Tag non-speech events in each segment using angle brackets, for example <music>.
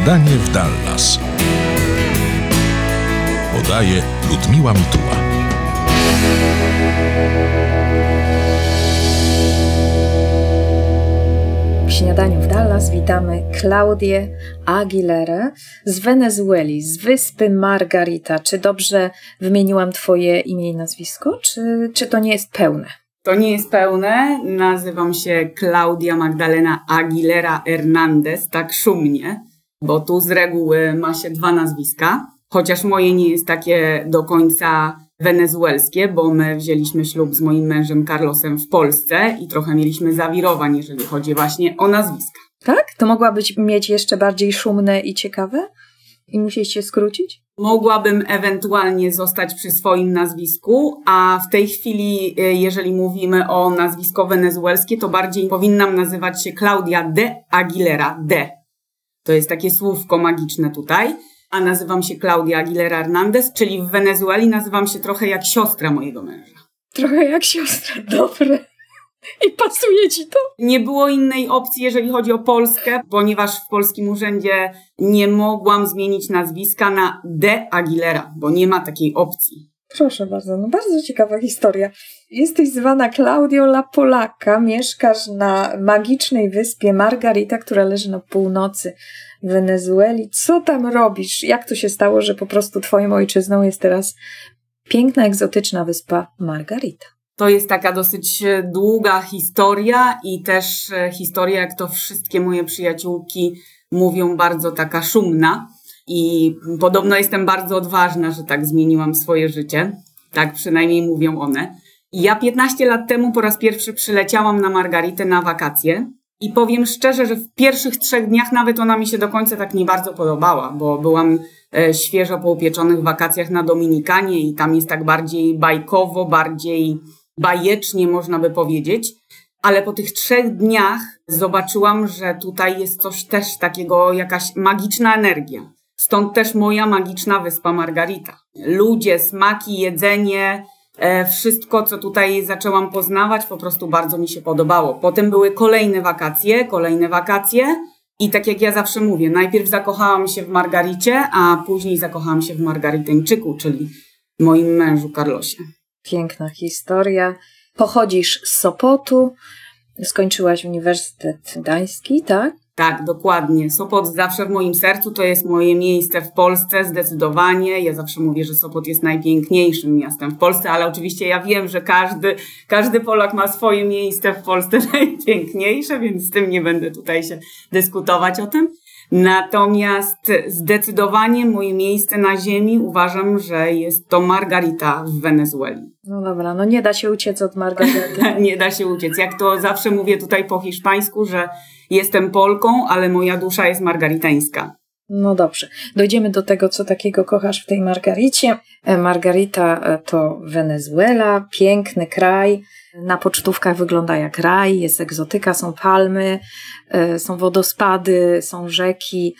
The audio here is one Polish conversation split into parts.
Śniadanie w Dallas. Podaje Ludmiła Mituła. W śniadaniu w Dallas witamy Klaudię Aguilera z Wenezueli, z wyspy Margarita. Czy dobrze wymieniłam Twoje imię i nazwisko, czy, czy to nie jest pełne? To nie jest pełne. Nazywam się Klaudia Magdalena Aguilera Hernandez, tak szumnie, bo tu z reguły ma się dwa nazwiska, chociaż moje nie jest takie do końca wenezuelskie, bo my wzięliśmy ślub z moim mężem Carlosem w Polsce i trochę mieliśmy zawirowań, jeżeli chodzi właśnie o nazwiska. Tak? To mogłabyś mieć jeszcze bardziej szumne i ciekawe? I musieliście skrócić? Mogłabym ewentualnie zostać przy swoim nazwisku, a w tej chwili, y, jeżeli mówimy o nazwisko wenezuelskie, to bardziej powinnam nazywać się Claudia de Aguilera. De. To jest takie słówko magiczne tutaj. A nazywam się Claudia Aguilera Hernandez, czyli w Wenezueli nazywam się trochę jak siostra mojego męża. Trochę jak siostra, dobre. I pasuje ci to? Nie było innej opcji, jeżeli chodzi o Polskę, ponieważ w polskim urzędzie nie mogłam zmienić nazwiska na De Aguilera, bo nie ma takiej opcji. Proszę bardzo, no bardzo ciekawa historia. Jesteś zwana Claudio La Polaka, mieszkasz na magicznej wyspie Margarita, która leży na północy Wenezueli. Co tam robisz? Jak to się stało, że po prostu twoją ojczyzną jest teraz piękna, egzotyczna wyspa Margarita? To jest taka dosyć e, długa historia i też e, historia, jak to wszystkie moje przyjaciółki mówią, bardzo taka szumna. I podobno jestem bardzo odważna, że tak zmieniłam swoje życie. Tak przynajmniej mówią one. Ja 15 lat temu po raz pierwszy przyleciałam na Margaritę na wakacje. I powiem szczerze, że w pierwszych trzech dniach nawet ona mi się do końca tak nie bardzo podobała, bo byłam e, świeżo po upieczonych wakacjach na Dominikanie i tam jest tak bardziej bajkowo, bardziej bajecznie można by powiedzieć. Ale po tych trzech dniach zobaczyłam, że tutaj jest coś też takiego, jakaś magiczna energia. Stąd też moja magiczna wyspa Margarita. Ludzie, smaki, jedzenie, e, wszystko, co tutaj zaczęłam poznawać, po prostu bardzo mi się podobało. Potem były kolejne wakacje, kolejne wakacje. I tak jak ja zawsze mówię, najpierw zakochałam się w Margaricie, a później zakochałam się w Margariteńczyku, czyli moim mężu Carlosie. Piękna historia. Pochodzisz z Sopotu, skończyłaś Uniwersytet Gdański, tak? Tak, dokładnie. Sopot zawsze w moim sercu to jest moje miejsce w Polsce, zdecydowanie. Ja zawsze mówię, że Sopot jest najpiękniejszym miastem w Polsce, ale oczywiście ja wiem, że każdy, każdy Polak ma swoje miejsce w Polsce <laughs> najpiękniejsze, więc z tym nie będę tutaj się dyskutować o tym. Natomiast zdecydowanie moje miejsce na ziemi uważam, że jest to Margarita w Wenezueli. No dobra, no nie da się uciec od Margarity. <laughs> nie da się uciec. Jak to zawsze mówię tutaj po hiszpańsku, że jestem Polką, ale moja dusza jest margaritańska. No dobrze, dojdziemy do tego, co takiego kochasz w tej Margaricie. E, Margarita e, to Wenezuela, piękny kraj. Na pocztówkach wygląda jak raj, jest egzotyka, są palmy, e, są wodospady, są rzeki,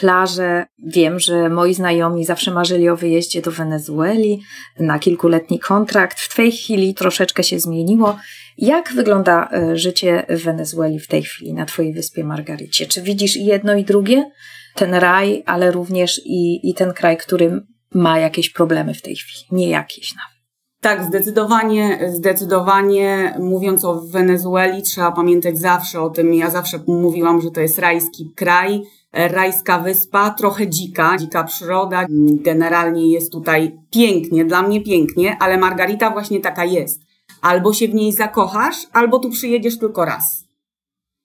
plaże. Wiem, że moi znajomi zawsze marzyli o wyjeździe do Wenezueli na kilkuletni kontrakt. W tej chwili troszeczkę się zmieniło. Jak wygląda życie w Wenezueli w tej chwili na Twojej wyspie Margaricie? Czy widzisz jedno i drugie? ten raj, ale również i, i ten kraj, który ma jakieś problemy w tej chwili, nie jakieś nawet. Tak, zdecydowanie, zdecydowanie mówiąc o Wenezueli, trzeba pamiętać zawsze o tym. Ja zawsze mówiłam, że to jest rajski kraj, rajska wyspa, trochę dzika, dzika przyroda. Generalnie jest tutaj pięknie, dla mnie pięknie, ale Margarita właśnie taka jest. Albo się w niej zakochasz, albo tu przyjedziesz tylko raz.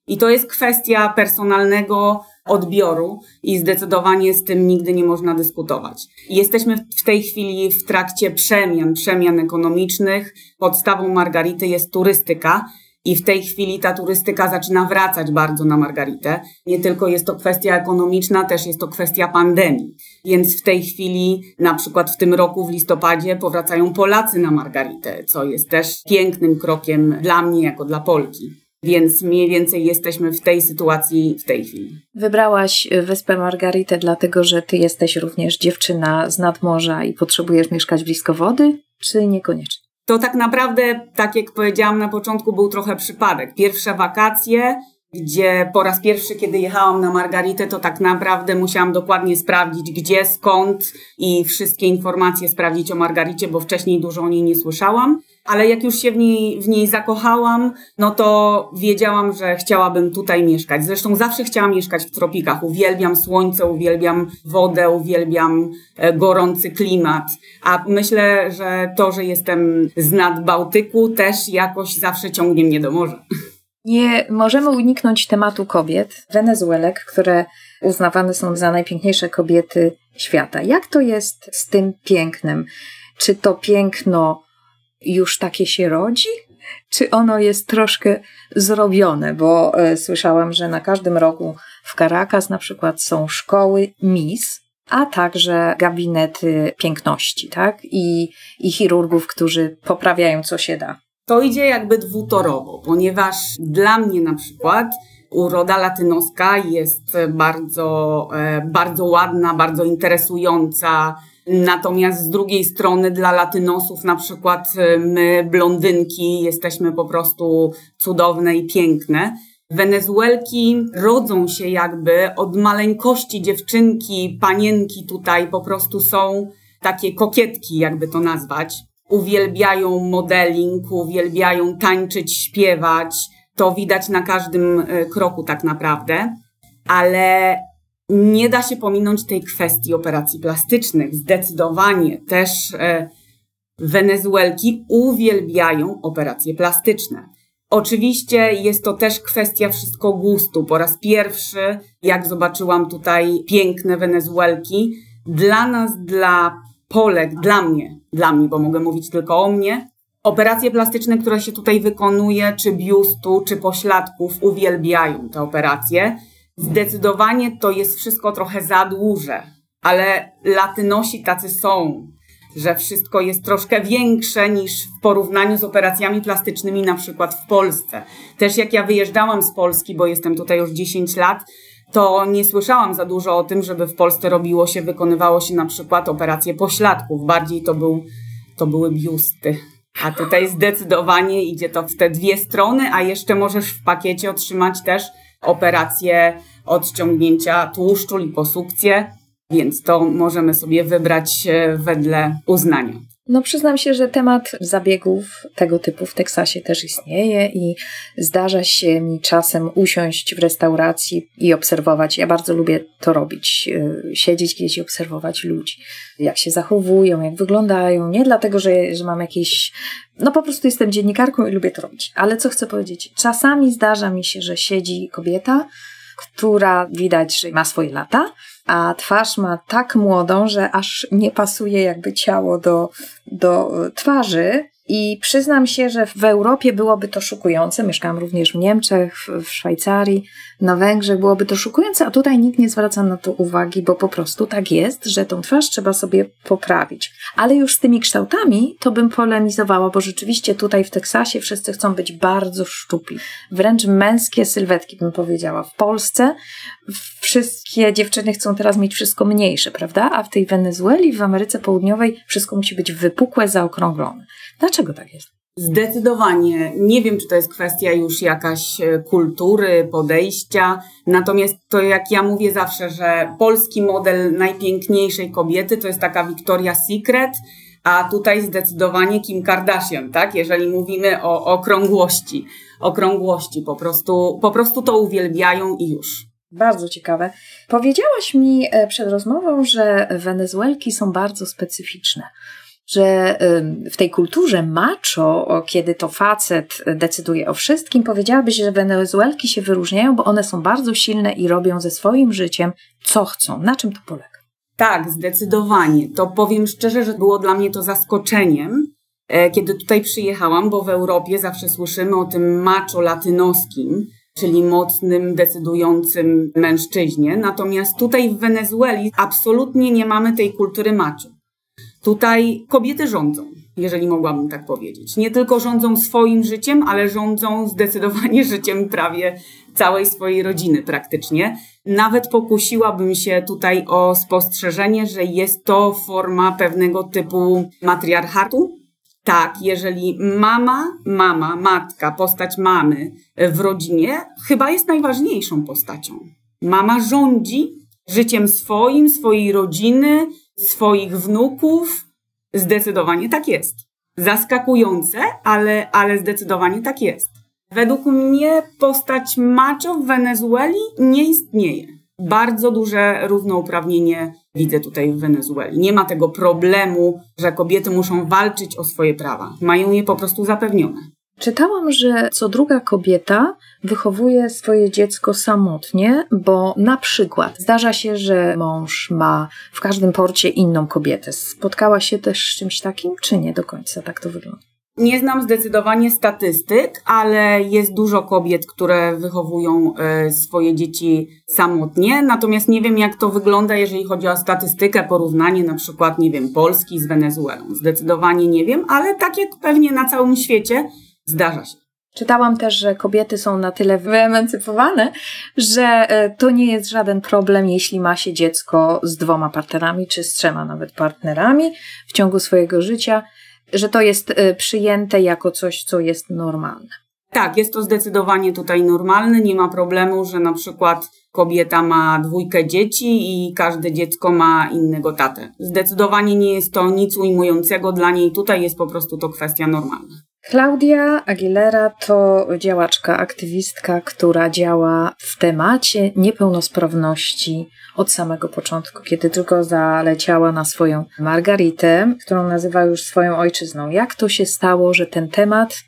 I to jest kwestia personalnego odbioru i zdecydowanie z tym nigdy nie można dyskutować. Jesteśmy w tej chwili w trakcie przemian, przemian ekonomicznych. Podstawą Margarity jest turystyka. I w tej chwili ta turystyka zaczyna wracać bardzo na Margaritę. Nie tylko jest to kwestia ekonomiczna, też jest to kwestia pandemii. Więc w tej chwili, na przykład w tym roku, w listopadzie, powracają Polacy na Margaritę, co jest też pięknym krokiem dla mnie, jako dla Polki. Więc mniej więcej jesteśmy w tej sytuacji w tej chwili. Wybrałaś wyspę Margaritę dlatego, że ty jesteś również dziewczyna z nadmorza i potrzebujesz mieszkać blisko wody, czy niekoniecznie? To tak naprawdę, tak jak powiedziałam na początku, był trochę przypadek. Pierwsze wakacje gdzie po raz pierwszy, kiedy jechałam na Margaritę, to tak naprawdę musiałam dokładnie sprawdzić, gdzie, skąd i wszystkie informacje sprawdzić o Margaricie, bo wcześniej dużo o niej nie słyszałam. Ale jak już się w niej, w niej zakochałam, no to wiedziałam, że chciałabym tutaj mieszkać. Zresztą zawsze chciałam mieszkać w tropikach. Uwielbiam słońce, uwielbiam wodę, uwielbiam e, gorący klimat. A myślę, że to, że jestem z nad Bałtyku, też jakoś zawsze ciągnie mnie do morza. Nie możemy uniknąć tematu kobiet, Wenezuelek, które uznawane są za najpiękniejsze kobiety świata. Jak to jest z tym pięknem? Czy to piękno już takie się rodzi? Czy ono jest troszkę zrobione? Bo e, słyszałam, że na każdym rogu w Caracas na przykład są szkoły Miss, a także gabinety piękności, tak? I, i chirurgów, którzy poprawiają co się da to idzie jakby dwutorowo, ponieważ dla mnie na przykład uroda latynoska jest bardzo, e, bardzo ładna, bardzo interesująca. Natomiast z drugiej strony dla latynosów, na przykład e, my, blondynki, jesteśmy po prostu cudowne i piękne. Wenezuelki rodzą się jakby od maleńkości dziewczynki, panienki tutaj po prostu są takie kokietki, jakby to nazwać uwielbiają modeling, uwielbiają tańczyć, śpiewać. To widać na każdym e, kroku tak naprawdę, ale nie da się pominąć tej kwestii operacji plastycznych. Zdecydowanie też e, Wenezuelki uwielbiają operacje plastyczne. Oczywiście jest to też kwestia wszystko gustu. Po raz pierwszy, jak zobaczyłam tutaj piękne Wenezuelki, dla nas, dla Polek, dla mnie, dla mnie, bo mogę mówić tylko o mnie, operacje plastyczne, które się tutaj wykonuje, czy biustu, czy pośladków, uwielbiają te operacje. Zdecydowanie to jest wszystko trochę za duże, ale latynosi tacy są, że wszystko jest troszkę większe niż w porównaniu z operacjami plastycznymi na przykład w Polsce. Też jak ja wyjeżdżałam z Polski, bo jestem tutaj już 10 lat, to nie słyszałam za dużo o tym, żeby w Polsce robiło się, wykonywało się na przykład operacje pośladków. Bardziej to, był, to były biusty. A tutaj zdecydowanie idzie to w te dwie strony, a jeszcze możesz w pakiecie otrzymać też operację odciągnięcia tłuszczu, liposukcję, więc to możemy sobie wybrać e, wedle uznania. No przyznam się, że temat zabiegów tego typu w Teksasie też istnieje i zdarza się mi czasem usiąść w restauracji i obserwować. Ja bardzo lubię to robić, y, siedzieć gdzieś i obserwować ludzi, jak się zachowują, jak wyglądają. Nie dlatego, że, że mam jakieś no po prostu jestem dziennikarką i lubię to robić. Ale co chcę powiedzieć? Czasami zdarza mi się, że siedzi kobieta, która widać, że ma swoje lata, a twarz ma tak młodą, że aż nie pasuje jakby ciało do, do twarzy. I przyznam się, że w Europie byłoby to szokujące. Mieszkałam również w Niemczech, w, Szwajcarii, na Węgrzech byłoby to szokujące, a tutaj nikt nie zwraca na to uwagi, bo po prostu tak jest, że tą twarz trzeba sobie poprawić. Ale już z tymi kształtami to bym polemizowała, bo rzeczywiście tutaj w Teksasie wszyscy chcą być bardzo szczupli. Wręcz męskie sylwetki bym powiedziała. W Polsce wszystkie dziewczyny chcą teraz mieć wszystko mniejsze, prawda? A w tej Wenezueli, w Ameryce Południowej wszystko musi być wypukłe, zaokrąglone. Dlaczego tak jest? Zdecydowanie. Nie wiem, czy to jest kwestia już jakaś e, kultury, podejścia. Natomiast to, jak ja mówię zawsze, że polski model najpiękniejszej kobiety to jest taka Victoria's Secret, a tutaj zdecydowanie Kim Kardashian, tak? Jeżeli mówimy o okrągłości. Okrągłości po prostu, po prostu to uwielbiają i już. Bardzo ciekawe. Powiedziałaś mi e, przed rozmową, że Wenezuelki są bardzo specyficzne że w tej kulturze macho, kiedy to facet decyduje o wszystkim, powiedziałabyś, że Wenezuelki się wyróżniają, bo one są bardzo silne i robią ze swoim życiem co chcą. Na czym to polega? Tak, zdecydowanie. To powiem szczerze, że było dla mnie to zaskoczeniem, e, kiedy tutaj przyjechałam, bo w Europie zawsze słyszymy o tym macho latynoskim, czyli mocnym, decydującym mężczyźnie. Natomiast tutaj w Wenezueli absolutnie nie mamy tej kultury macho. Tutaj kobiety rządzą, jeżeli mogłabym tak powiedzieć. Nie tylko rządzą swoim życiem, ale rządzą zdecydowanie <laughs> życiem prawie całej swojej rodziny praktycznie. Nawet pokusiłabym się tutaj o spostrzeżenie, że jest to forma pewnego typu matriarchatu, tak, jeżeli mama, mama, matka, postać mamy w rodzinie chyba jest najważniejszą postacią. Mama rządzi życiem swoim, swojej rodziny, swoich wnuków. Zdecydowanie tak jest. Zaskakujące, ale, ale zdecydowanie tak jest. Według mnie postać macho w Wenezueli nie istnieje. Bardzo duże równouprawnienie widzę tutaj w Wenezueli. Nie ma tego problemu, że kobiety muszą walczyć o swoje prawa. Mają je po prostu zapewnione. Czytałam, że co druga kobieta wychowuje swoje dziecko samotnie, bo na przykład zdarza się, że mąż ma w każdym porcie inną kobietę. Spotkała się też z czymś takim, czy nie do końca tak to wygląda? Nie znam zdecydowanie statystyk, ale jest dużo kobiet, które wychowują e, swoje dzieci samotnie. Natomiast nie wiem, jak to wygląda, jeżeli chodzi o statystykę, porównanie na przykład, nie wiem, Polski z Wenezuelą. Zdecydowanie nie wiem, ale tak jak pewnie na całym świecie, zdarza się. Czytałam też, że kobiety są na tyle wyemancypowane, że e, to nie jest żaden problem, jeśli ma się dziecko z dwoma partnerami, czy z trzema nawet partnerami w ciągu swojego życia że to jest y, przyjęte jako coś, co jest normalne. Tak, jest to zdecydowanie tutaj normalne. Nie ma problemu, że na przykład kobieta ma dwójkę dzieci i każde dziecko ma innego tatę. Zdecydowanie nie jest to nic ujmującego dla niej. Tutaj jest po prostu to kwestia normalna. Claudia Aguilera to działaczka, aktywistka, która działa w temacie niepełnosprawności od samego początku, kiedy tylko zaleciała na swoją Margaritę, którą nazywa już swoją ojczyzną. Jak to się stało, że ten temat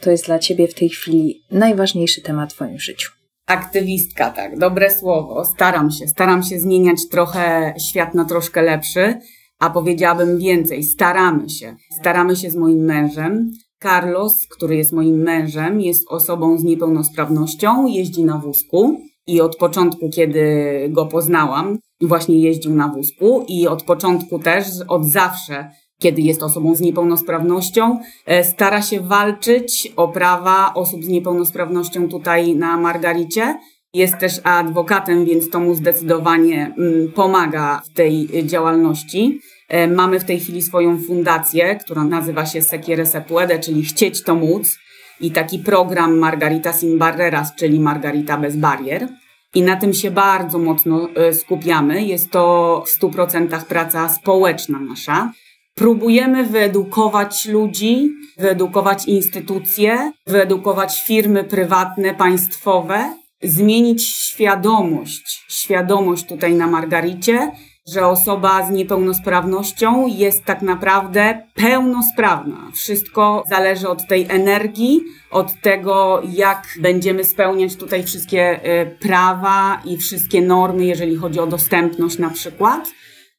to jest dla ciebie w tej chwili najważniejszy temat w twoim życiu? Aktywistka, tak, dobre słowo. Staram się, staram się zmieniać trochę świat na troszkę lepszy, a powiedziałabym więcej. Staramy się. Staramy się z moim mężem. Carlos, który jest moim mężem, jest osobą z niepełnosprawnością, jeździ na wózku i od początku, kiedy go poznałam, właśnie jeździł na wózku i od początku też, od zawsze, kiedy jest osobą z niepełnosprawnością, e, stara się walczyć o prawa osób z niepełnosprawnością tutaj na Margaricie. Jest też adwokatem, więc to mu zdecydowanie mm, pomaga w tej działalności. E, mamy w tej chwili swoją fundację, która nazywa się Sequiere Se Puede, czyli Chcieć to móc i taki program Margarita Sin Barreras, czyli Margarita bez barier. I na tym się bardzo mocno e, skupiamy. Jest to w 100% praca społeczna nasza. Próbujemy wyedukować ludzi, wyedukować instytucje, wyedukować firmy prywatne, państwowe, zmienić świadomość, świadomość tutaj na Margaricie że osoba z niepełnosprawnością jest tak naprawdę pełnosprawna. Wszystko zależy od tej energii, od tego, jak będziemy spełniać tutaj wszystkie y, prawa i wszystkie normy, jeżeli chodzi o dostępność na przykład.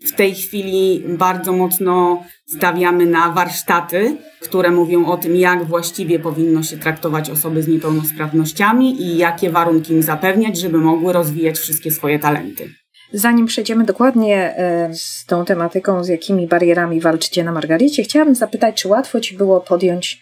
W tej chwili bardzo mocno stawiamy na warsztaty, które mówią o tym, jak właściwie powinno się traktować osoby z niepełnosprawnościami i jakie warunki im zapewniać, żeby mogły rozwijać wszystkie swoje talenty. Zanim przejdziemy dokładnie e, z tą tematyką, z jakimi barierami walczycie na Margaricie, chciałabym zapytać, czy łatwo Ci było podjąć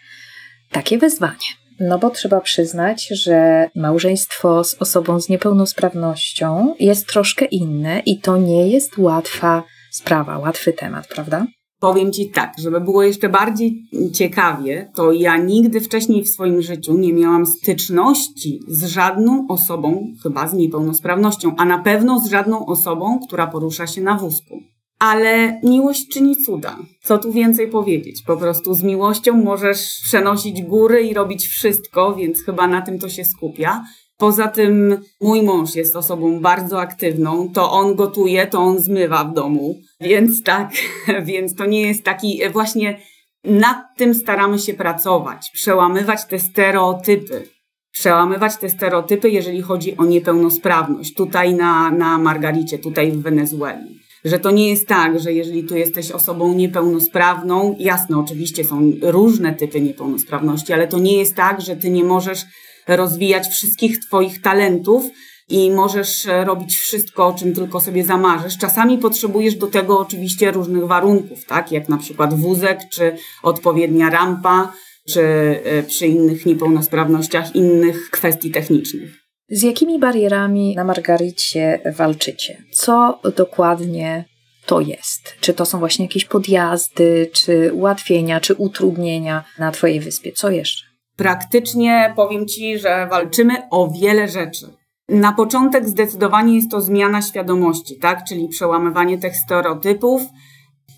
takie wyzwanie? No bo trzeba przyznać, że małżeństwo z osobą z niepełnosprawnością jest troszkę inne i to nie jest łatwa sprawa, łatwy temat, prawda? Powiem Ci tak, żeby było jeszcze bardziej ciekawie, to ja nigdy wcześniej w swoim życiu nie miałam styczności z żadną osobą, chyba z niepełnosprawnością, a na pewno z żadną osobą, która porusza się na wózku. Ale miłość czyni cuda. Co tu więcej powiedzieć? Po prostu z miłością możesz przenosić góry i robić wszystko, więc chyba na tym to się skupia. Poza tym mój mąż jest osobą bardzo aktywną, to on gotuje, to on zmywa w domu, więc tak, <laughs> więc to nie jest taki właśnie nad tym staramy się pracować, przełamywać te stereotypy. Przełamywać te stereotypy, jeżeli chodzi o niepełnosprawność, tutaj na, na Margaricie, tutaj w Wenezueli. Że to nie jest tak, że jeżeli tu jesteś osobą niepełnosprawną, jasne, oczywiście są różne typy niepełnosprawności, ale to nie jest tak, że ty nie możesz rozwijać wszystkich Twoich talentów i możesz e, robić wszystko, o czym tylko sobie zamarzysz. Czasami potrzebujesz do tego oczywiście różnych warunków, tak? Jak na przykład wózek, czy odpowiednia rampa, czy e, przy innych niepełnosprawnościach innych kwestii technicznych. Z jakimi barierami na Margaricie walczycie? Co dokładnie to jest? Czy to są właśnie jakieś podjazdy, czy ułatwienia, czy utrudnienia na Twojej wyspie? Co jeszcze? Praktycznie powiem Ci, że walczymy o wiele rzeczy. Na początek zdecydowanie jest to zmiana świadomości, tak? Czyli przełamywanie tych stereotypów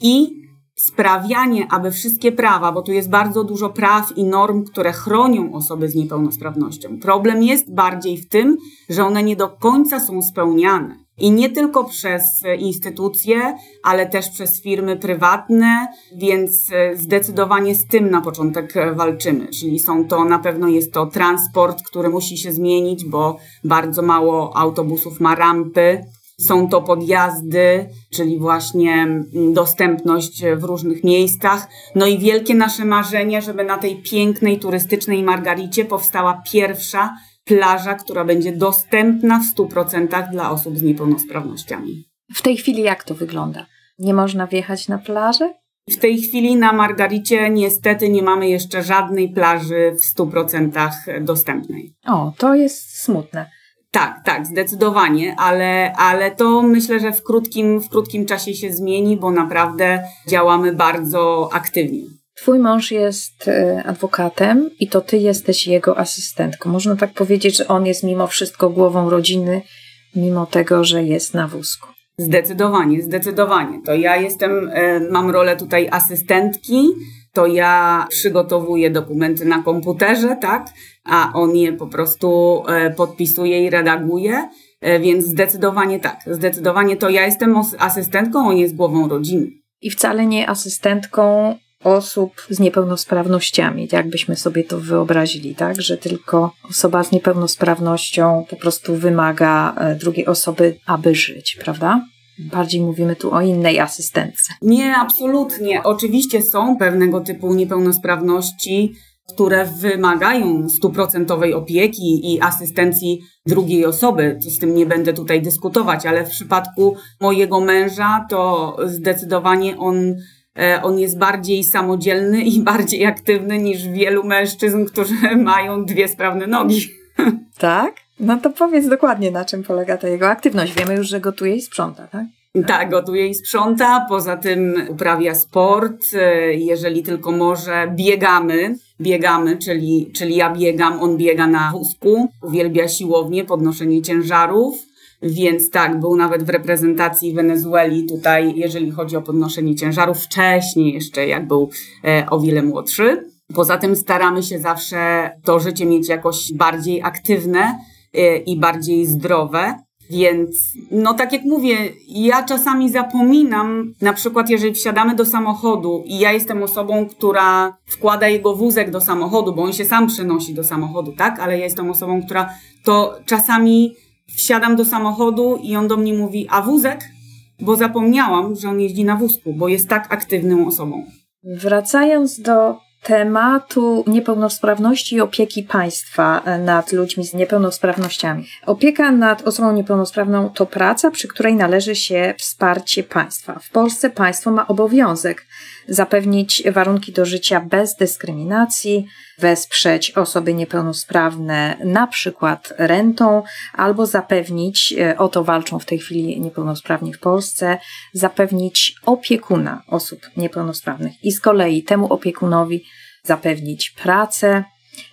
i sprawianie, aby wszystkie prawa, bo tu jest bardzo dużo praw i norm, które chronią osoby z niepełnosprawnością. Problem jest bardziej w tym, że one nie do końca są spełniane. I nie tylko przez instytucje, ale też przez firmy prywatne, więc zdecydowanie z tym na początek walczymy. Czyli są to, na pewno jest to transport, który musi się zmienić, bo bardzo mało autobusów ma rampy są to podjazdy, czyli właśnie mm, dostępność w różnych miejscach. No i wielkie nasze marzenie, żeby na tej pięknej turystycznej Margaricie powstała pierwsza plaża, która będzie dostępna w 100% dla osób z niepełnosprawnościami. W tej chwili jak to wygląda? Nie można wjechać na plażę? W tej chwili na Margaricie niestety nie mamy jeszcze żadnej plaży w 100% dostępnej. O, to jest smutne. Tak, tak, zdecydowanie, ale, ale to myślę, że w krótkim, w krótkim czasie się zmieni, bo naprawdę działamy bardzo aktywnie. Twój mąż jest e, adwokatem i to ty jesteś jego asystentką. Można tak powiedzieć, że on jest mimo wszystko głową rodziny, mimo tego, że jest na wózku. Zdecydowanie, zdecydowanie. To ja jestem, e, mam rolę tutaj asystentki, to ja przygotowuję dokumenty na komputerze, tak? A on je po prostu e, podpisuje i redaguje. E, więc zdecydowanie tak, zdecydowanie to ja jestem asystentką, on jest głową rodziny. I wcale nie asystentką osób z niepełnosprawnościami, jakbyśmy sobie to wyobrazili, tak? Że tylko osoba z niepełnosprawnością po prostu wymaga e, drugiej osoby, aby żyć, prawda? Bardziej mówimy tu o innej asystentce. Nie, absolutnie. Oczywiście są pewnego typu niepełnosprawności, które wymagają stuprocentowej opieki i asystencji drugiej osoby. Z tym nie będę tutaj dyskutować, ale w przypadku mojego męża to zdecydowanie on, e, on jest bardziej samodzielny i <laughs> bardziej aktywny niż wielu mężczyzn, którzy <laughs> mają dwie sprawne nogi. <laughs> Tak? No to powiedz dokładnie, na czym polega ta jego aktywność. Wiemy już, że gotuje i sprząta, tak? Tak, gotuje i sprząta, poza tym uprawia sport, e, jeżeli tylko może, biegamy, biegamy, czyli, czyli ja biegam, on biega na wózku, uwielbia siłownię, podnoszenie ciężarów, więc tak, był nawet w reprezentacji Wenezueli tutaj, jeżeli chodzi o podnoszenie ciężarów, wcześniej jeszcze, jak był e, o wiele młodszy. Poza tym staramy się zawsze to życie mieć jakoś bardziej aktywne, E, i bardziej zdrowe. Więc, no tak jak mówię, ja czasami zapominam, na przykład jeżeli wsiadamy do samochodu i ja jestem osobą, która wkłada jego wózek do samochodu, bo on się sam przynosi do samochodu, tak? Ale ja jestem osobą, która to czasami wsiadam do samochodu i on do mnie mówi, a wózek? Bo zapomniałam, że on jeździ na wózku, bo jest tak aktywną osobą. Wracając do tematu niepełnosprawności i opieki państwa e, nad ludźmi z niepełnosprawnościami. Opieka nad osobą niepełnosprawną to praca, przy której należy się wsparcie państwa. W Polsce państwo ma obowiązek zapewnić warunki do życia bez dyskryminacji, wesprzeć osoby niepełnosprawne na przykład rentą, albo zapewnić, e, o to walczą w tej chwili niepełnosprawni w Polsce, zapewnić opiekuna osób niepełnosprawnych i z kolei temu opiekunowi zapewnić pracę,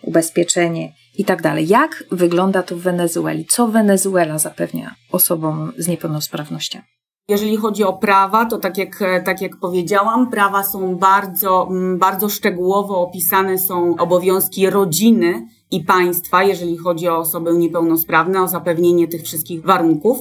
ubezpieczenie i tak dalej. Jak wygląda to w Wenezueli? Co Wenezuela zapewnia osobom z niepełnosprawnościami? Jeżeli chodzi o prawa, to tak jak, tak jak powiedziałam, prawa są bardzo, mm, bardzo szczegółowo opisane są obowiązki rodziny i państwa, jeżeli chodzi o osoby niepełnosprawne, o zapewnienie tych wszystkich warunków.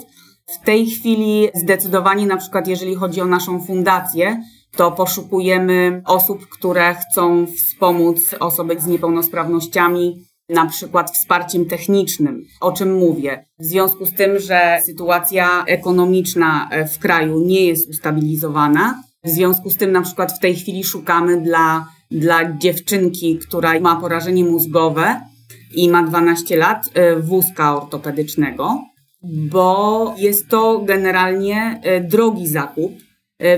W tej chwili zdecydowanie, na przykład jeżeli chodzi o naszą fundację, to poszukujemy osób, które chcą wspomóc osoby z niepełnosprawnościami na przykład wsparciem technicznym. O czym mówię? W związku z tym, że sytuacja ekonomiczna e, w kraju nie jest ustabilizowana, w związku z tym na przykład w tej chwili szukamy dla, dla dziewczynki, która ma porażenie mózgowe i ma 12 lat, e, wózka ortopedycznego, bo jest to generalnie e, drogi zakup,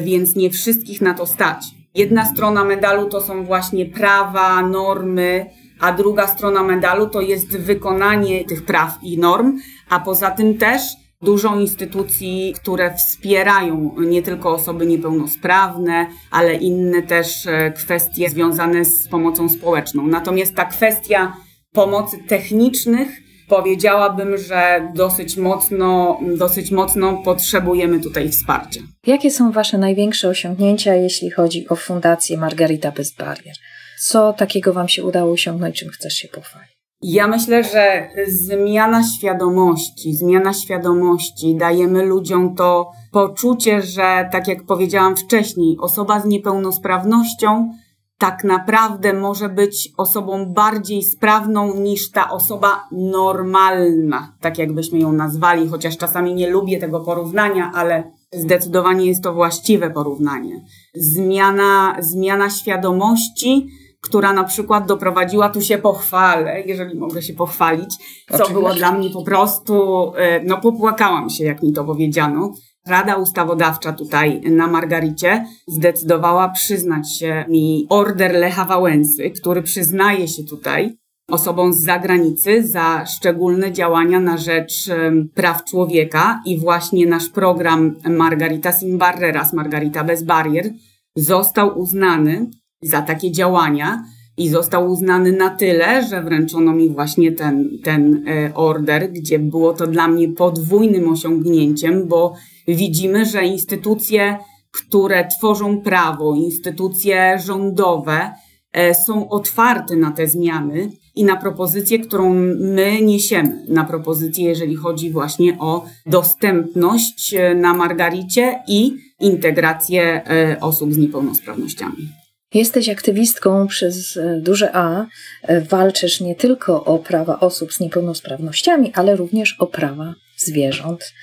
więc nie wszystkich na to stać. Jedna strona medalu to są właśnie prawa, normy, a druga strona medalu to jest wykonanie tych praw i norm, a poza tym też dużo instytucji, które wspierają nie tylko osoby niepełnosprawne, ale inne też e, kwestie związane z pomocą społeczną. Natomiast ta kwestia pomocy technicznych powiedziałabym, że dosyć mocno, dosyć mocno potrzebujemy tutaj wsparcia. Jakie są Wasze największe osiągnięcia, jeśli chodzi o Fundację Margarita Bez Barier? Co takiego Wam się udało osiągnąć, czym chcesz się pochwalić? Ja myślę, że zmiana świadomości, zmiana świadomości, dajemy ludziom to poczucie, że tak jak powiedziałam wcześniej, osoba z niepełnosprawnością tak naprawdę może być osobą bardziej sprawną niż ta osoba normalna, tak jakbyśmy ją nazwali, chociaż czasami nie lubię tego porównania, ale zdecydowanie jest to właściwe porównanie. Zmiana, zmiana świadomości, która na przykład doprowadziła, tu się pochwalę, jeżeli mogę się pochwalić, co Oczywiście. było dla mnie po prostu, e, no popłakałam się, jak mi to powiedziano. Rada Ustawodawcza tutaj na Margaricie zdecydowała przyznać się mi order Lecha Wałęsy, który przyznaje się tutaj osobom z zagranicy za szczególne działania na rzecz praw człowieka i właśnie nasz program Margarita Sin Barreras, Margarita bez barier, został uznany za takie działania i został uznany na tyle, że wręczono mi właśnie ten, ten e, order, gdzie było to dla mnie podwójnym osiągnięciem, bo widzimy, że instytucje, które tworzą prawo, instytucje rządowe e, są otwarte na te zmiany i na propozycję, którą my niesiemy, na propozycję, jeżeli chodzi właśnie o dostępność e, na Margaricie i integrację osób z niepełnosprawnościami. Jesteś aktywistką przez e, duże A. E, Walczysz nie tylko o prawa osób z niepełnosprawnościami, ale również o prawa zwierząt.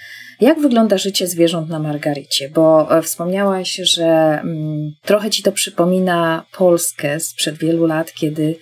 Jak wygląda życie zwierząt na Margaricie? Bo e, wspomniałaś, że mm, trochę ci to przypomina Polskę sprzed wielu lat, kiedy,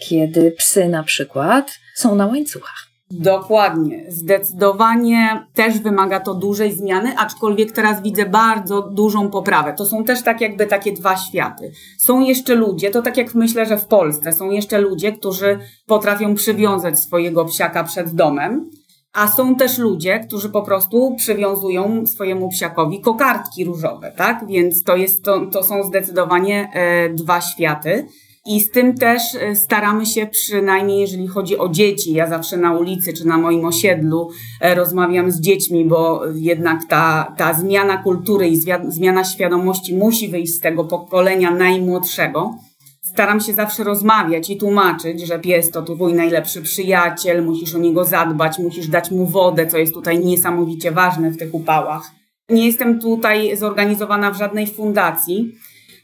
kiedy psy na przykład są na łańcuchach. Dokładnie. Zdecydowanie też wymaga to dużej zmiany, aczkolwiek teraz widzę bardzo dużą poprawę. To są też tak jakby takie dwa światy. Są jeszcze ludzie, to tak jak myślę, że w Polsce są jeszcze ludzie, którzy potrafią przywiązać swojego psiaka przed domem, a są też ludzie, którzy po prostu przywiązują swojemu psiakowi kokardki różowe, tak? Więc to, jest, to, to są zdecydowanie e, dwa światy. I z tym też e, staramy się przynajmniej, jeżeli chodzi o dzieci. Ja zawsze na ulicy czy na moim osiedlu e, rozmawiam z dziećmi, bo jednak ta, ta zmiana kultury i zmiana świadomości musi wyjść z tego pokolenia najmłodszego. Staram się zawsze rozmawiać i tłumaczyć, że pies to twój najlepszy przyjaciel, musisz o niego zadbać, musisz dać mu wodę, co jest tutaj niesamowicie ważne w tych upałach. Nie jestem tutaj zorganizowana w żadnej fundacji.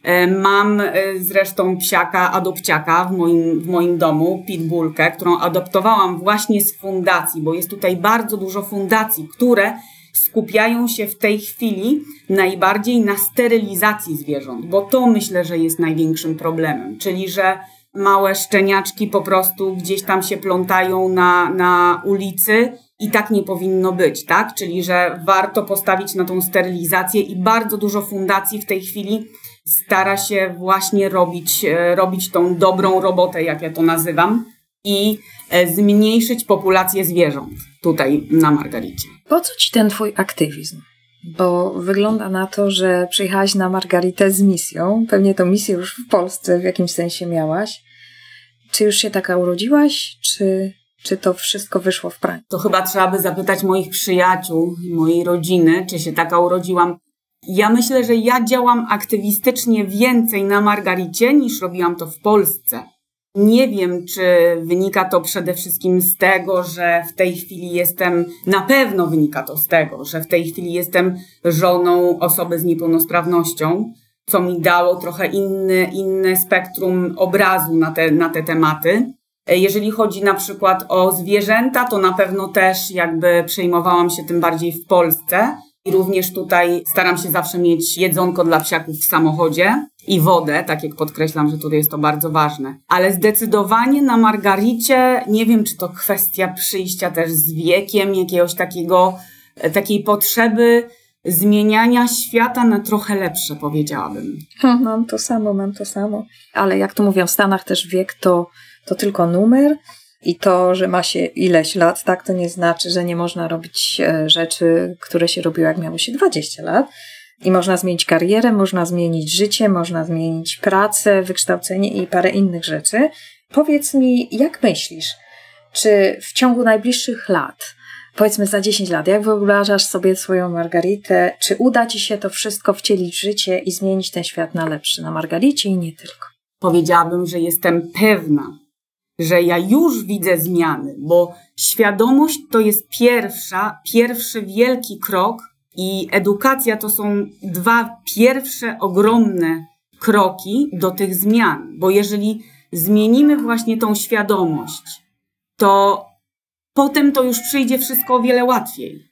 E, Mam e, zresztą psiaka, adopciaka w moim, w moim domu, pitbullkę, którą adoptowałam właśnie z fundacji, bo jest tutaj bardzo dużo fundacji, które skupiają się w tej chwili najbardziej na sterylizacji zwierząt, bo to myślę, że jest największym problemem, czyli że małe szczeniaczki po prostu gdzieś tam się plątają na, na ulicy i tak nie powinno być, tak? Czyli że warto postawić na tą sterylizację i bardzo dużo fundacji w tej chwili stara się właśnie robić, e, robić tą dobrą robotę, jak ja to nazywam, i e, zmniejszyć populację zwierząt tutaj na Margaricie. Po co ci ten twój aktywizm? Bo wygląda na to, że przyjechałaś na Margaritę z misją. Pewnie tą misję już w Polsce w jakimś sensie miałaś. Czy już się taka urodziłaś, czy, czy to wszystko wyszło w praniu? To chyba trzeba by zapytać moich przyjaciół, mojej rodziny, czy się taka urodziłam. Ja myślę, że ja działam aktywistycznie więcej na Margaricie niż robiłam to w Polsce. Nie wiem, czy wynika to przede wszystkim z tego, że w tej chwili jestem, na pewno wynika to z tego, że w tej chwili jestem żoną osoby z niepełnosprawnością, co mi dało trochę inny, inne spektrum obrazu na te, na te tematy. Jeżeli chodzi na przykład o zwierzęta, to na pewno też jakby przejmowałam się tym bardziej w Polsce. I również tutaj staram się zawsze mieć jedzonko dla psiaków w samochodzie i wodę, tak jak podkreślam, że tutaj jest to bardzo ważne. Ale zdecydowanie na Margaricie, nie wiem, czy to kwestia przyjścia też z wiekiem, jakiegoś takiego, e, takiej potrzeby zmieniania świata na trochę lepsze, powiedziałabym. Hm, Mam to samo, mam to samo. Ale jak to mówią w Stanach też wiek to, to tylko numer. I to, że ma się ileś lat, tak, to nie znaczy, że nie można robić e, rzeczy, które się robiło, jak miało się 20 lat. I można zmienić karierę, można zmienić życie, można zmienić pracę, wykształcenie i parę innych rzeczy. Powiedz mi, jak myślisz, czy w ciągu najbliższych lat, powiedzmy za 10 lat, jak wyobrażasz sobie swoją Margaritę, czy uda ci się to wszystko wcielić w życie i zmienić ten świat na lepszy, na Margaricie i nie tylko? Powiedziałabym, że jestem pewna, że ja już widzę zmiany, bo świadomość to jest pierwsza, pierwszy wielki krok i edukacja to są dwa pierwsze ogromne kroki do tych zmian, bo jeżeli zmienimy właśnie tą świadomość, to potem to już przyjdzie wszystko o wiele łatwiej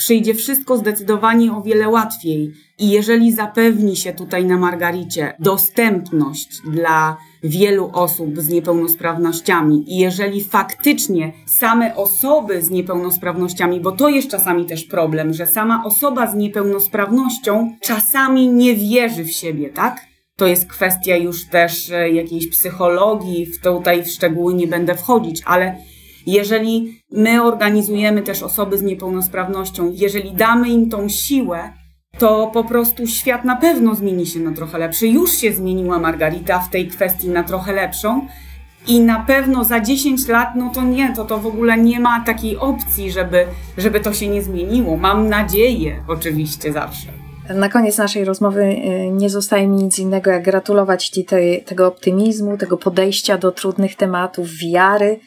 przyjdzie wszystko zdecydowanie o wiele łatwiej. I jeżeli zapewni się tutaj na Margaricie dostępność dla wielu osób z niepełnosprawnościami i jeżeli faktycznie same osoby z niepełnosprawnościami, bo to jest czasami też problem, że sama osoba z niepełnosprawnością czasami nie wierzy w siebie, tak? To jest kwestia już też e, jakiejś psychologii, w tutaj w szczegóły nie będę wchodzić, ale jeżeli my organizujemy też osoby z niepełnosprawnością, jeżeli damy im tą siłę, to po prostu świat na pewno zmieni się na trochę lepszy. Już się zmieniła Margarita w tej kwestii na trochę lepszą. I na pewno za 10 lat, no to nie, to to w ogóle nie ma takiej opcji, żeby, żeby to się nie zmieniło. Mam nadzieję, oczywiście zawsze. Na koniec naszej rozmowy y, nie zostaje mi nic innego, jak gratulować Ci tej, tego optymizmu, tego podejścia do trudnych tematów, wiary,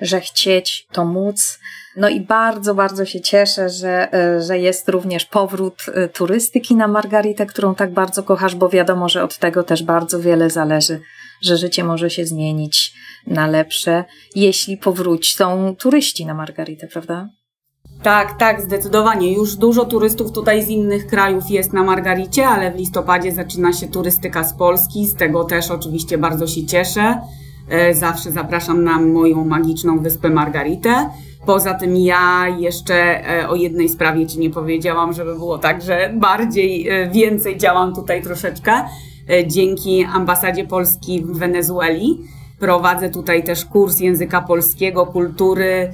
że chcieć to móc. No i bardzo, bardzo się cieszę, że, e, że jest również powrót e, turystyki na Margaritę, którą tak bardzo kochasz, bo wiadomo, że od tego też bardzo wiele zależy, że życie może się zmienić na lepsze, jeśli powrócą turyści na Margaritę, prawda? Tak, tak, zdecydowanie. Już dużo turystów tutaj z innych krajów jest na Margaricie, ale w listopadzie zaczyna się turystyka z Polski. Z tego też oczywiście bardzo się cieszę. E, zawsze zapraszam na moją magiczną wyspę Margaritę. Poza tym ja jeszcze e, o jednej sprawie Ci nie powiedziałam, żeby było tak, że bardziej, e, więcej działam tutaj troszeczkę. Dzięki ambasadzie Polski w Wenezueli prowadzę tutaj też kurs języka polskiego, kultury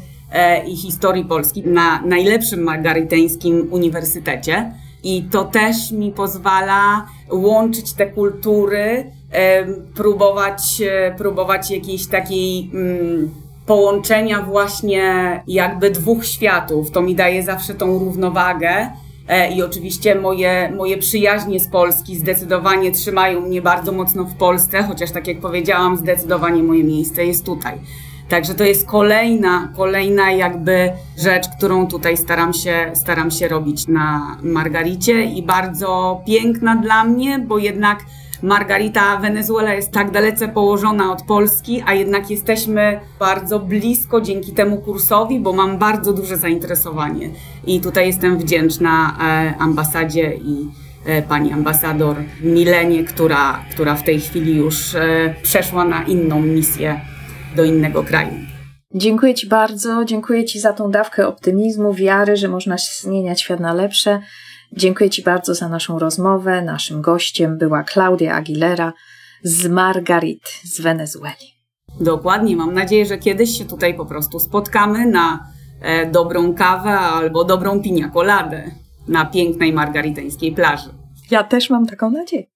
i historii Polski na najlepszym margaryteńskim uniwersytecie. I to też mi pozwala łączyć te kultury próbować, e, próbować jakiejś takiej mm, połączenia właśnie jakby dwóch światów. To mi daje zawsze tą równowagę. E, I oczywiście moje, moje przyjaźnie z Polski zdecydowanie trzymają mnie bardzo mocno w Polsce, chociaż tak jak powiedziałam, zdecydowanie moje miejsce jest tutaj. Także to jest kolejna, kolejna jakby rzecz, którą tutaj staram się, staram się robić na Margaricie i bardzo piękna dla mnie, bo jednak Margarita Wenezuela jest tak dalece położona od Polski, a jednak jesteśmy bardzo blisko dzięki temu kursowi, bo mam bardzo duże zainteresowanie. I tutaj jestem wdzięczna e, ambasadzie i e, pani ambasador Milenie, która, która w tej chwili już e, przeszła na inną misję do innego kraju. Dziękuję Ci bardzo, dziękuję Ci za tą dawkę optymizmu, wiary, że można zmieniać świat na lepsze. Dziękuję Ci bardzo za naszą rozmowę. Naszym gościem była Klaudia Aguilera z Margarit z Wenezueli. Dokładnie. Mam nadzieję, że kiedyś się tutaj po prostu spotkamy na e, dobrą kawę albo dobrą pinia coladę na pięknej margariteńskiej plaży. Ja też mam taką nadzieję.